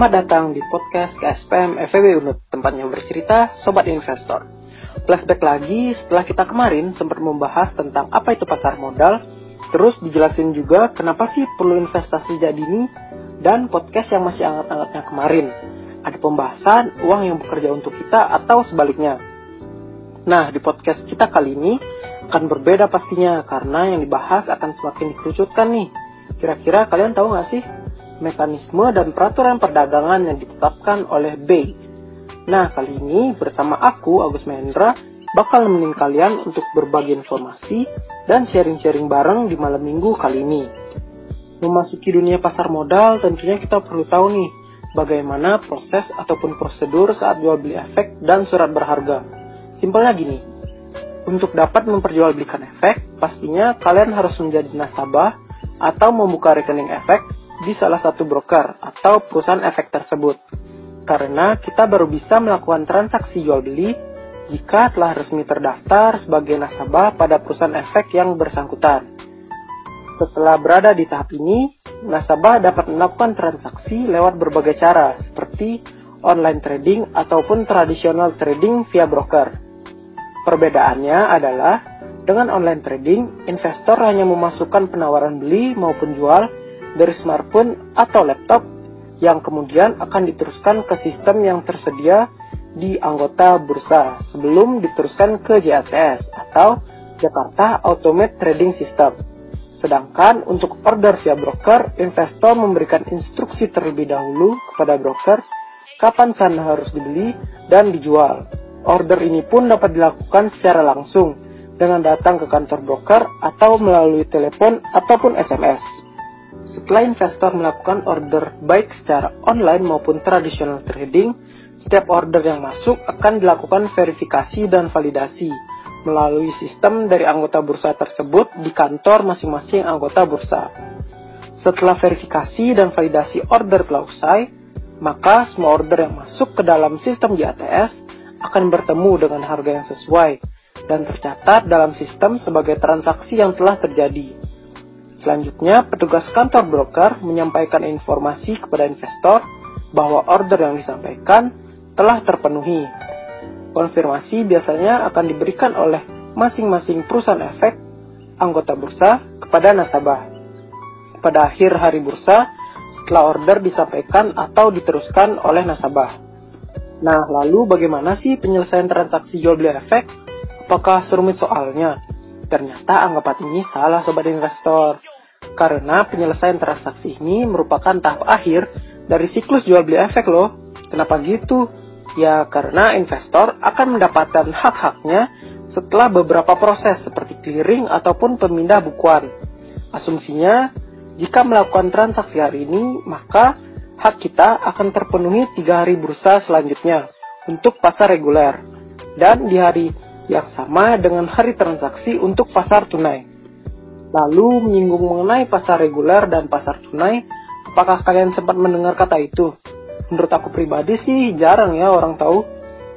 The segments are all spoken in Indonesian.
Selamat datang di podcast KSPM FEB Unut, tempatnya bercerita Sobat Investor. Flashback lagi setelah kita kemarin sempat membahas tentang apa itu pasar modal, terus dijelasin juga kenapa sih perlu investasi jadi ini, dan podcast yang masih hangat-hangatnya kemarin. Ada pembahasan uang yang bekerja untuk kita atau sebaliknya. Nah, di podcast kita kali ini akan berbeda pastinya karena yang dibahas akan semakin dikerucutkan nih. Kira-kira kalian tahu nggak sih mekanisme dan peraturan perdagangan yang ditetapkan oleh BEI. Nah, kali ini bersama aku, Agus Mahendra, bakal nemenin kalian untuk berbagi informasi dan sharing-sharing bareng di malam minggu kali ini. Memasuki dunia pasar modal, tentunya kita perlu tahu nih, bagaimana proses ataupun prosedur saat jual beli efek dan surat berharga. Simpelnya gini, untuk dapat memperjualbelikan efek, pastinya kalian harus menjadi nasabah atau membuka rekening efek di salah satu broker atau perusahaan efek tersebut. Karena kita baru bisa melakukan transaksi jual beli jika telah resmi terdaftar sebagai nasabah pada perusahaan efek yang bersangkutan. Setelah berada di tahap ini, nasabah dapat melakukan transaksi lewat berbagai cara seperti online trading ataupun tradisional trading via broker. Perbedaannya adalah dengan online trading, investor hanya memasukkan penawaran beli maupun jual dari smartphone atau laptop yang kemudian akan diteruskan ke sistem yang tersedia di anggota bursa sebelum diteruskan ke JATS atau Jakarta Automate Trading System. Sedangkan untuk order via broker, investor memberikan instruksi terlebih dahulu kepada broker kapan sana harus dibeli dan dijual. Order ini pun dapat dilakukan secara langsung dengan datang ke kantor broker atau melalui telepon ataupun SMS. Setelah investor melakukan order baik secara online maupun tradisional trading, setiap order yang masuk akan dilakukan verifikasi dan validasi melalui sistem dari anggota bursa tersebut di kantor masing-masing anggota bursa. Setelah verifikasi dan validasi order telah usai, maka semua order yang masuk ke dalam sistem JATS akan bertemu dengan harga yang sesuai dan tercatat dalam sistem sebagai transaksi yang telah terjadi. Selanjutnya, petugas kantor broker menyampaikan informasi kepada investor bahwa order yang disampaikan telah terpenuhi. Konfirmasi biasanya akan diberikan oleh masing-masing perusahaan efek anggota bursa kepada nasabah. Pada akhir hari bursa, setelah order disampaikan atau diteruskan oleh nasabah. Nah, lalu bagaimana sih penyelesaian transaksi jual beli efek? Apakah serumit soalnya? Ternyata anggapan ini salah sobat investor. Karena penyelesaian transaksi ini merupakan tahap akhir dari siklus jual beli efek loh. Kenapa gitu? Ya karena investor akan mendapatkan hak-haknya setelah beberapa proses seperti clearing ataupun pemindah bukuan. Asumsinya, jika melakukan transaksi hari ini, maka hak kita akan terpenuhi tiga hari bursa selanjutnya untuk pasar reguler dan di hari yang sama dengan hari transaksi untuk pasar tunai. Lalu menyinggung mengenai pasar reguler dan pasar tunai, apakah kalian sempat mendengar kata itu? Menurut aku pribadi sih jarang ya orang tahu.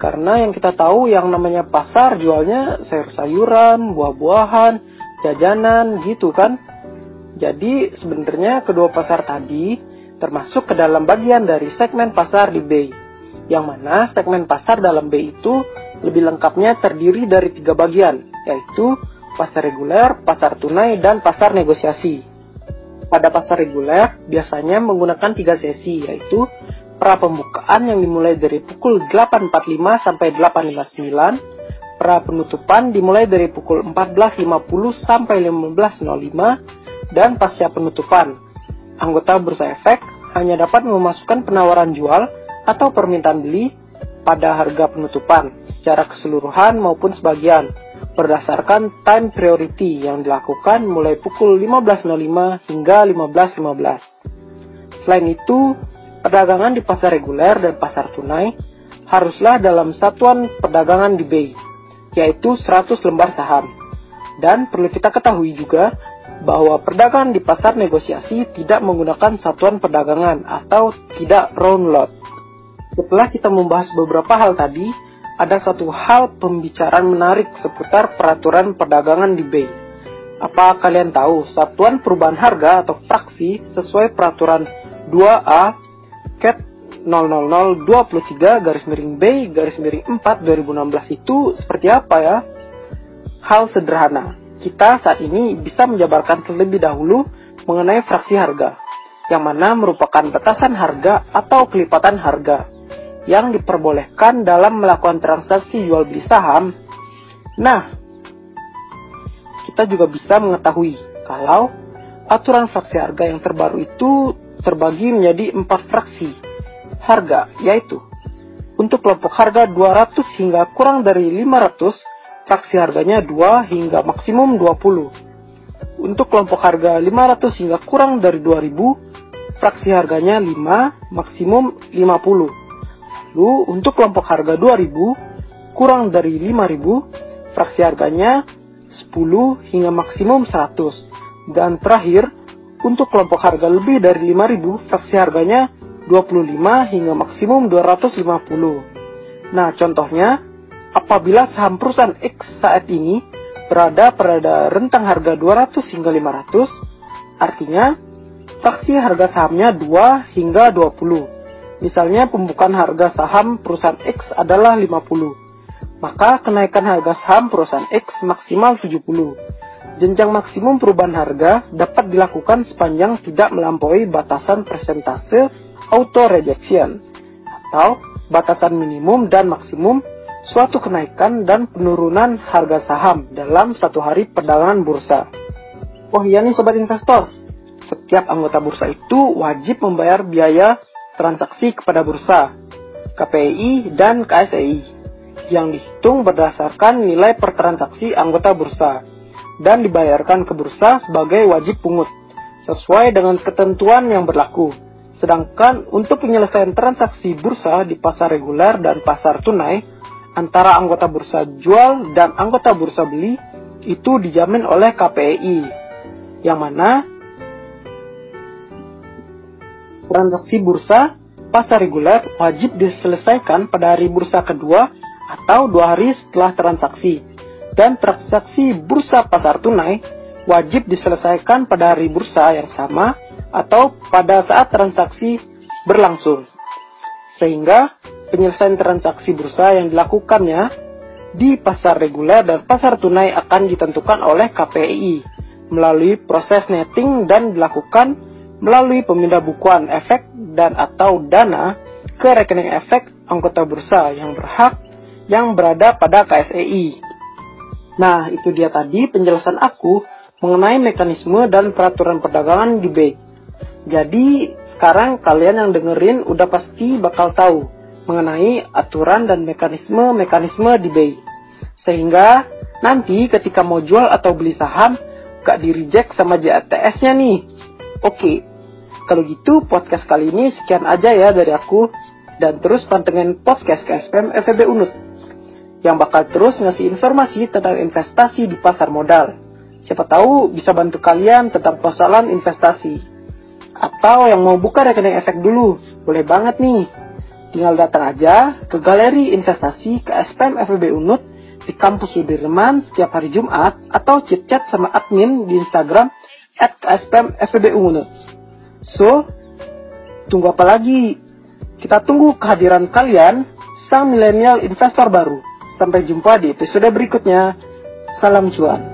Karena yang kita tahu yang namanya pasar jualnya sayur-sayuran, buah-buahan, jajanan gitu kan. Jadi sebenarnya kedua pasar tadi termasuk ke dalam bagian dari segmen pasar di B. Yang mana segmen pasar dalam B itu lebih lengkapnya terdiri dari tiga bagian, yaitu pasar reguler, pasar tunai, dan pasar negosiasi. Pada pasar reguler, biasanya menggunakan tiga sesi, yaitu pra pembukaan yang dimulai dari pukul 8.45 sampai 8.59, pra penutupan dimulai dari pukul 14.50 sampai 15.05, dan pasca penutupan. Anggota bursa efek hanya dapat memasukkan penawaran jual atau permintaan beli pada harga penutupan secara keseluruhan maupun sebagian berdasarkan time priority yang dilakukan mulai pukul 15.05 hingga 15.15. Selain itu, perdagangan di pasar reguler dan pasar tunai haruslah dalam satuan perdagangan di BEI, yaitu 100 lembar saham. Dan perlu kita ketahui juga bahwa perdagangan di pasar negosiasi tidak menggunakan satuan perdagangan atau tidak round lot. Setelah kita membahas beberapa hal tadi, ada satu hal pembicaraan menarik seputar peraturan perdagangan di BEI. Apa kalian tahu satuan perubahan harga atau fraksi sesuai peraturan 2A Cat 00023 garis miring B garis miring 4 2016 itu seperti apa ya? Hal sederhana, kita saat ini bisa menjabarkan terlebih dahulu mengenai fraksi harga, yang mana merupakan batasan harga atau kelipatan harga yang diperbolehkan dalam melakukan transaksi jual beli saham. Nah, kita juga bisa mengetahui kalau aturan fraksi harga yang terbaru itu terbagi menjadi empat fraksi harga, yaitu untuk kelompok harga 200 hingga kurang dari 500, fraksi harganya 2 hingga maksimum 20. Untuk kelompok harga 500 hingga kurang dari 2000, fraksi harganya 5, maksimum 50. Lalu untuk kelompok harga 2000, kurang dari 5000, fraksi harganya 10 hingga maksimum 100. Dan terakhir, untuk kelompok harga lebih dari 5000, fraksi harganya 25 hingga maksimum 250. Nah, contohnya, apabila saham perusahaan X saat ini berada pada rentang harga 200 hingga 500, artinya fraksi harga sahamnya 2 hingga 20. Misalnya pembukaan harga saham perusahaan X adalah 50. Maka kenaikan harga saham perusahaan X maksimal 70. Jenjang maksimum perubahan harga dapat dilakukan sepanjang tidak melampaui batasan persentase auto rejection atau batasan minimum dan maksimum suatu kenaikan dan penurunan harga saham dalam satu hari perdagangan bursa. Oh iya nih sobat investor, setiap anggota bursa itu wajib membayar biaya transaksi kepada bursa, KPI dan KSEI yang dihitung berdasarkan nilai per transaksi anggota bursa dan dibayarkan ke bursa sebagai wajib pungut sesuai dengan ketentuan yang berlaku. Sedangkan untuk penyelesaian transaksi bursa di pasar reguler dan pasar tunai, antara anggota bursa jual dan anggota bursa beli itu dijamin oleh KPI, yang mana transaksi bursa pasar reguler wajib diselesaikan pada hari bursa kedua atau dua hari setelah transaksi, dan transaksi bursa pasar tunai wajib diselesaikan pada hari bursa yang sama atau pada saat transaksi berlangsung. Sehingga penyelesaian transaksi bursa yang dilakukannya di pasar reguler dan pasar tunai akan ditentukan oleh KPI melalui proses netting dan dilakukan melalui pemindah bukuan efek dan atau dana ke rekening efek anggota bursa yang berhak yang berada pada KSEI. Nah, itu dia tadi penjelasan aku mengenai mekanisme dan peraturan perdagangan di BEI. Jadi sekarang kalian yang dengerin udah pasti bakal tahu mengenai aturan dan mekanisme-mekanisme di BI. Sehingga nanti ketika mau jual atau beli saham gak di reject sama JATS-nya nih. Oke, kalau gitu podcast kali ini sekian aja ya dari aku. Dan terus pantengin podcast KSPM FEB Unut. Yang bakal terus ngasih informasi tentang investasi di pasar modal. Siapa tahu bisa bantu kalian tentang persoalan investasi. Atau yang mau buka rekening efek dulu, boleh banget nih. Tinggal datang aja ke galeri investasi ke SPM FEB Unut di kampus Sudirman setiap hari Jumat atau chit-chat sama admin di Instagram at KSPM FEB Unut. So, tunggu apa lagi? Kita tunggu kehadiran kalian, sang milenial investor baru. Sampai jumpa di episode berikutnya. Salam cuan.